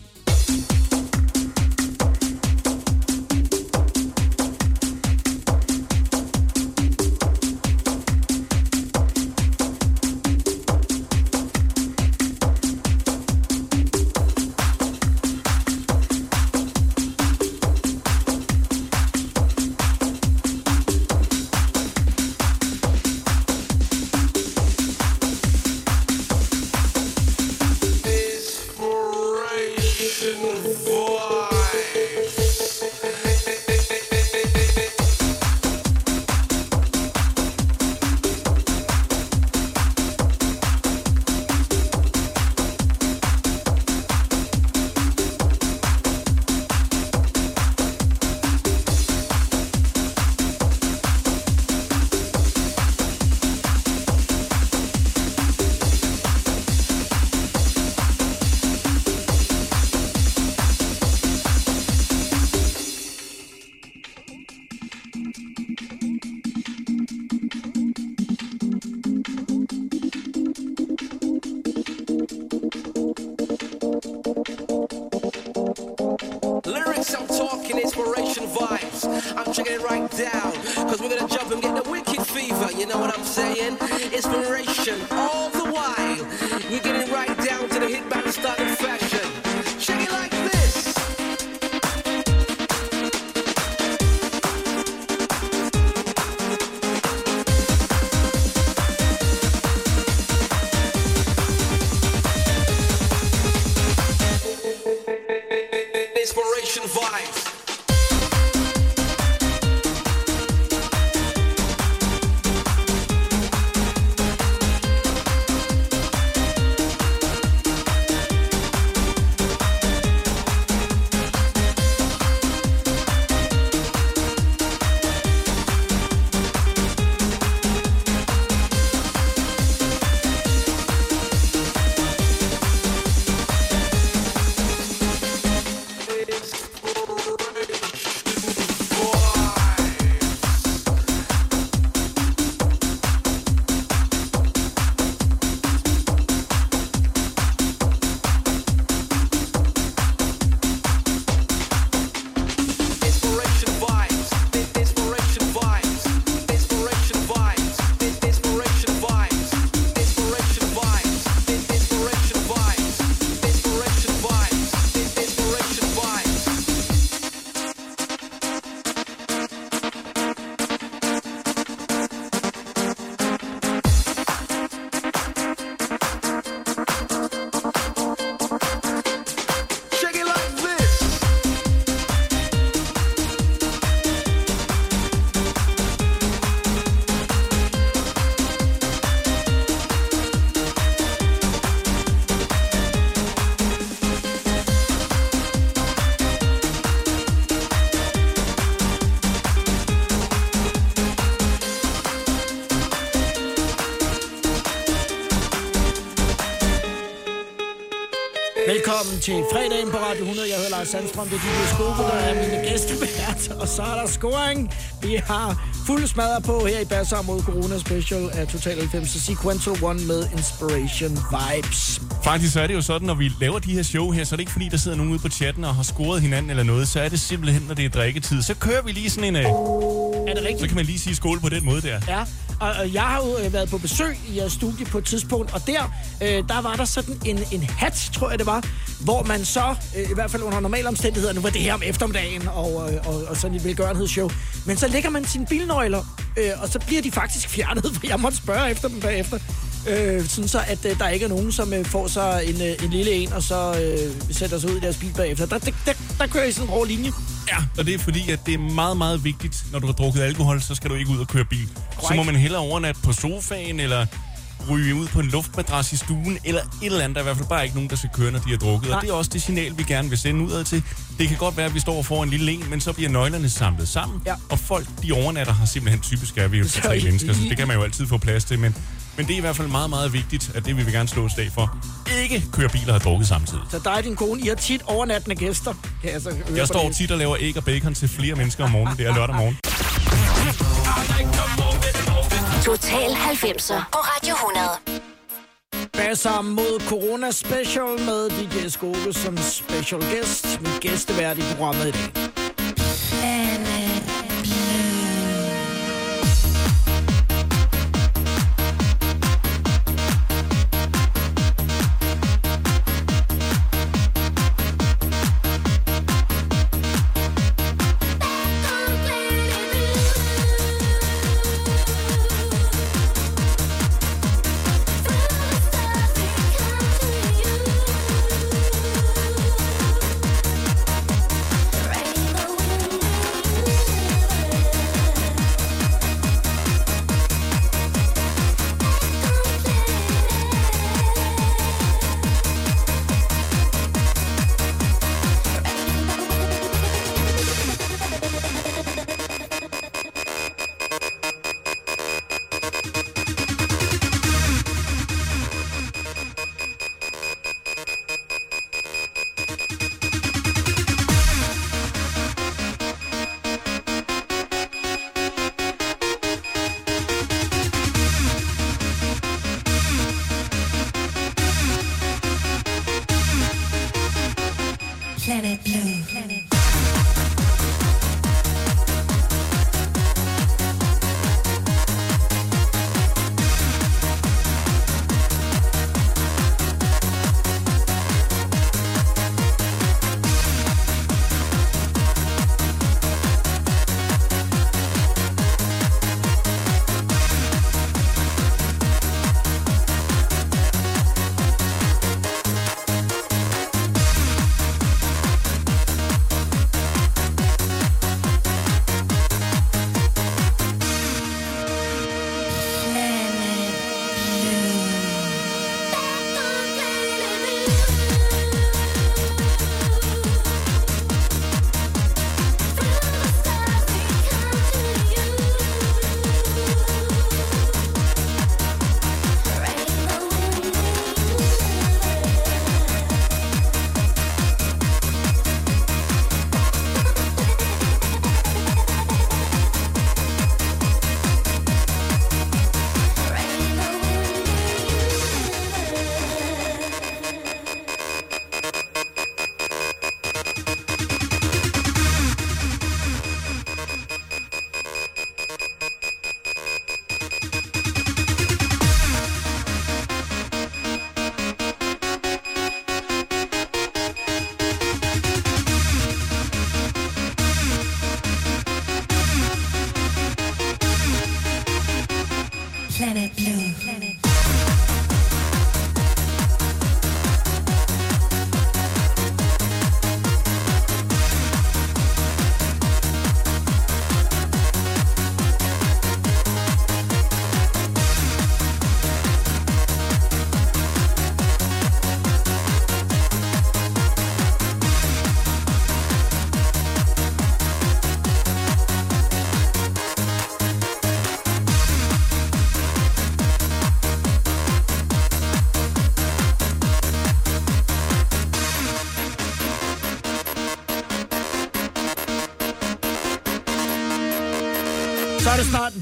til fredagen på Radio 100. Jeg hedder Lars Sandstrøm, det er DJ Skove, der er mine gæstevært. Og så er der scoring. Vi har fuld smadret på her i Basser mod Corona Special af Total 90 Sequential One med Inspiration Vibes. Faktisk så er det jo sådan, når vi laver de her show her, så er det ikke fordi, der sidder nogen ude på chatten og har scoret hinanden eller noget. Så er det simpelthen, når det er drikketid. Så kører vi lige sådan en... Øh, Er det rigtigt? så kan man lige sige skål på den måde der. Ja, og, og jeg har jo øh, været på besøg i jeres studie på et tidspunkt, og der, øh, der var der sådan en, en hat, tror jeg det var, hvor man så, øh, i hvert fald under normale omstændigheder, nu var det her om eftermiddagen, og, øh, og, og sådan et velgørenhedsshow, men så lægger man sine bilnøgler, øh, og så bliver de faktisk fjernet, for jeg måtte spørge efter dem bagefter. Øh, sådan så, at øh, der ikke er nogen, som øh, får sig en, øh, en lille en, og så øh, sætter sig ud i deres bil bagefter. Der, der, der, der kører I sådan en hård linje. Ja, og det er fordi, at det er meget, meget vigtigt, når du har drukket alkohol, så skal du ikke ud og køre bil. Så må man hellere overnatte på sofaen, eller ryge ud på en luftmadras i stuen, eller et eller andet. Der er i hvert fald bare ikke nogen, der skal køre, når de har drukket. Nej. Og det er også det signal, vi gerne vil sende udad til. Det kan godt være, at vi står for en lille en, men så bliver nøglerne samlet sammen. Ja. Og folk, de overnatter, har simpelthen typisk er vi jo tre I- mennesker, så det kan man jo altid få plads til. Men, men det er i hvert fald meget, meget vigtigt, at det vil vi gerne slå et slag for. Ikke køre bil og drukket samtidig. Så dig og din kone, I har tit overnattende gæster. Kan jeg, så Jeg står det. tit og laver æg og bacon til flere mennesker om morgenen. Det er lørdag morgen. Total 90'er på Radio 100. Basser mod Corona Special med DJ Skove som special guest. Min gæstevært i programmet i dag. Planet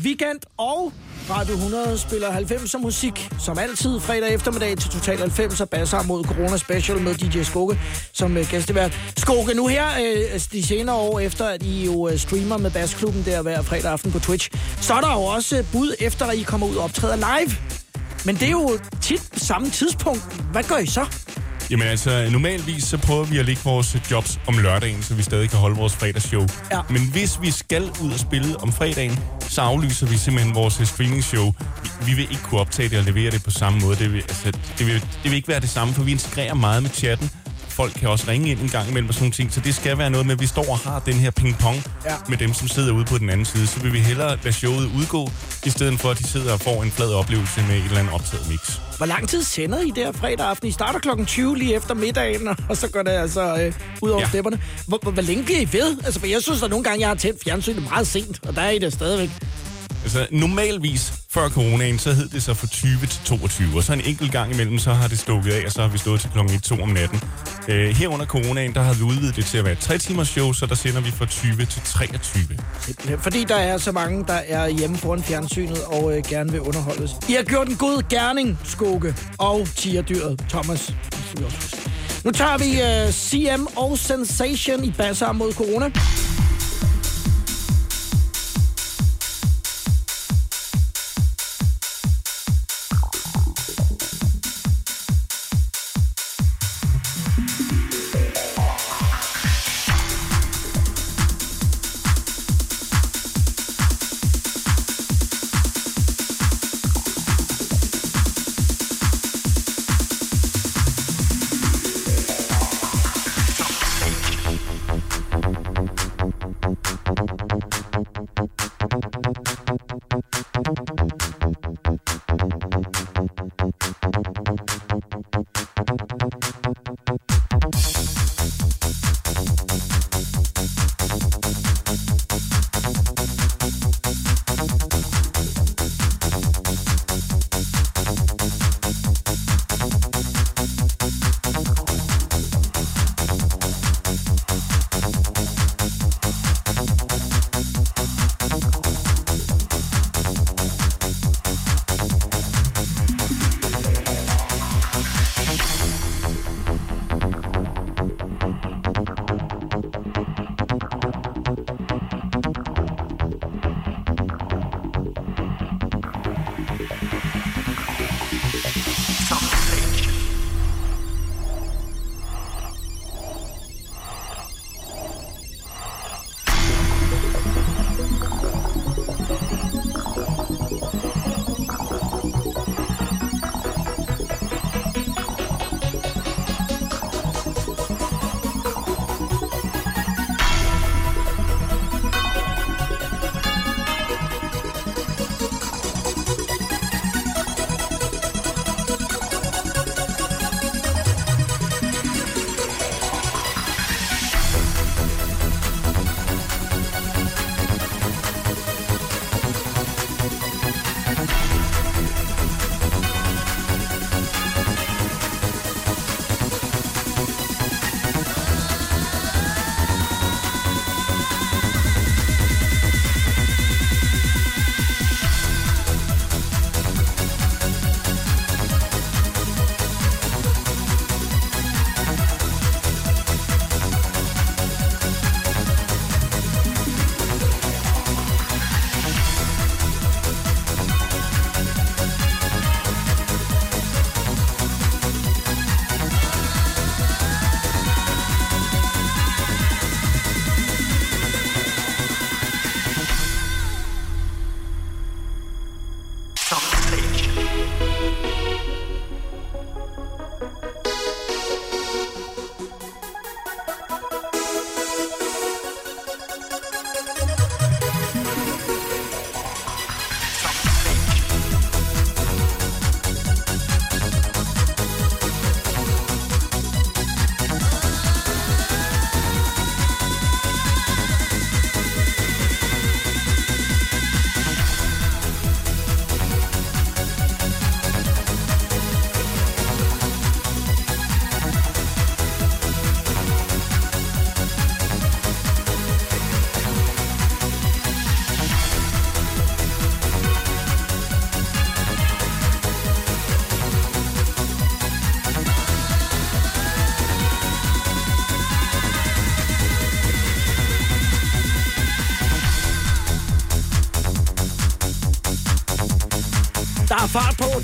weekend, og Radio 100 spiller 90'er musik, som altid fredag eftermiddag til Total 90'er basser mod Corona Special med DJ Skoke som uh, gæstevært. Skoke, nu her uh, de senere år, efter at I jo uh, streamer med Bassklubben der hver fredag aften på Twitch, så er der jo også bud efter, at I kommer ud og optræder live. Men det er jo tit på samme tidspunkt. Hvad gør I så? Jamen altså, normalvis så prøver vi at lægge vores jobs om lørdagen, så vi stadig kan holde vores fredagsshow. Ja. Men hvis vi skal ud og spille om fredagen, så aflyser vi simpelthen vores øh, streaming-show. Vi, vi vil ikke kunne optage det og levere det på samme måde. Det vil, altså, det, vil, det vil ikke være det samme, for vi integrerer meget med chatten. Folk kan også ringe ind en gang imellem og sådan nogle ting, så det skal være noget med, at vi står og har den her ping-pong Ja. med dem, som sidder ude på den anden side. Så vil vi hellere lade showet udgå, i stedet for at de sidder og får en flad oplevelse med et eller andet optaget mix. Hvor lang tid sender I der fredag aften? I starter klokken 20 lige efter middagen, og så går det altså øh, ud over ja. Stepperne. Hvor, hvor, hvor længe bliver I ved? Altså, for jeg synes, at nogle gange, jeg har tændt fjernsynet meget sent, og der er I det stadigvæk. Altså, normalvis før coronaen, så hed det så fra 20 til 22, og så en enkelt gang imellem, så har det stukket af, og så har vi stået til kl. 1-2 om natten. Øh, her under coronaen, der har vi udvidet det til at være et 3 timers show, så der sender vi fra 20 til 23. Fordi der er så mange, der er hjemme foran fjernsynet og øh, gerne vil underholdes. I har gjort en god gerning, Skoge, og tierdyret Thomas. Nu tager vi øh, CM og Sensation i basser mod corona.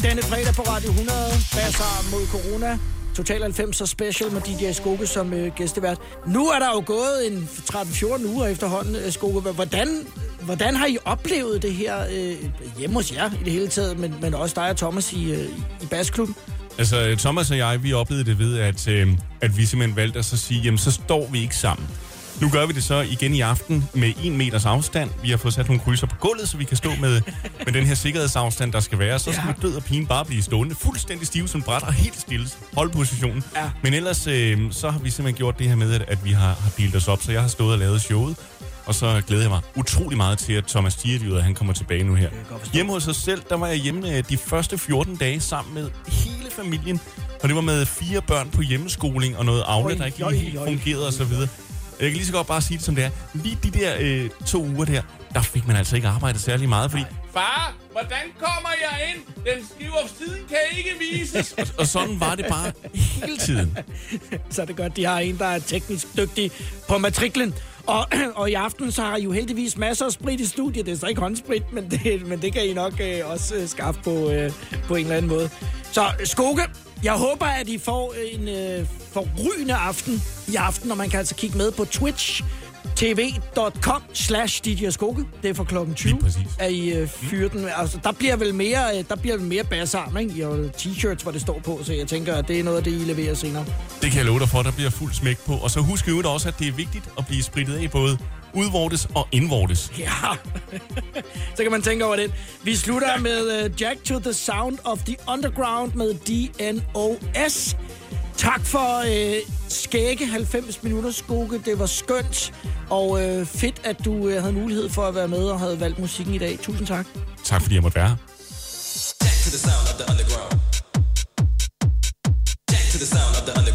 Denne fredag på Radio 100. Passer mod corona. Total 90 special med DJ Skoge som øh, gæstevært. Nu er der jo gået en 13-14 uger efterhånden, øh, Skoge. Hvordan, hvordan har I oplevet det her øh, hjemme hos jer i det hele taget, men, men også dig og Thomas i, øh, i Basklubben? Altså, øh, Thomas og jeg, vi oplevede det ved, at, øh, at vi simpelthen valgte at så sige, jamen, så står vi ikke sammen. Nu gør vi det så igen i aften med en meters afstand. Vi har fået sat nogle krydser på gulvet, så vi kan stå med, med den her sikkerhedsafstand, der skal være. Så skal ja. død og pine bare blive stående, fuldstændig stive som bræt og helt stille. Hold positionen. Ja. Men ellers øh, så har vi simpelthen gjort det her med, at, at vi har, har delt os op. Så jeg har stået og lavet showet. Og så glæder jeg mig utrolig meget til, at Thomas Tierdyret, han kommer tilbage nu her. Hjemme hos os selv, der var jeg hjemme øh, de første 14 dage sammen med hele familien. Og det var med fire børn på hjemmeskoling og noget Aula, der ikke lige helt fungerede og så videre. Jeg kan lige så godt bare sige det som det er. Lige de der øh, to uger der, der fik man altså ikke arbejdet særlig meget, fordi Far, hvordan kommer jeg ind? Den skiver siden kan ikke vises. og, og sådan var det bare hele tiden. så er det godt, de har en, der er teknisk dygtig på matriklen. Og, og i aften så har I jo heldigvis masser af sprit i studiet. Det er så ikke håndsprit, men det, men det kan I nok øh, også øh, skaffe på, øh, på en eller anden måde. Så Skoge, jeg håber, at I får en øh, forrygende aften i aften, og man kan altså kigge med på Twitch tv.com slash DJ Skoge. Det er for klokken 20, at I øh, fyrer den. Altså, der bliver vel mere, øh, der bliver vel mere bassarm, ikke? I har t-shirts, hvor det står på, så jeg tænker, at det er noget af det, I leverer senere. Det kan jeg love dig for, der bliver fuld smæk på. Og så husk jo også, at det er vigtigt at blive spritet af både udvortes og indvortes. Ja, så kan man tænke over det. Vi slutter med uh, Jack to the Sound of the Underground med DNOS. Tak for uh, skægge 90 minutter, Skoge. Det var skønt. Og uh, fedt, at du uh, havde mulighed for at være med og havde valgt musikken i dag. Tusind tak. Tak fordi jeg måtte være her. To the sound of the underground. Jack to the sound of the underground.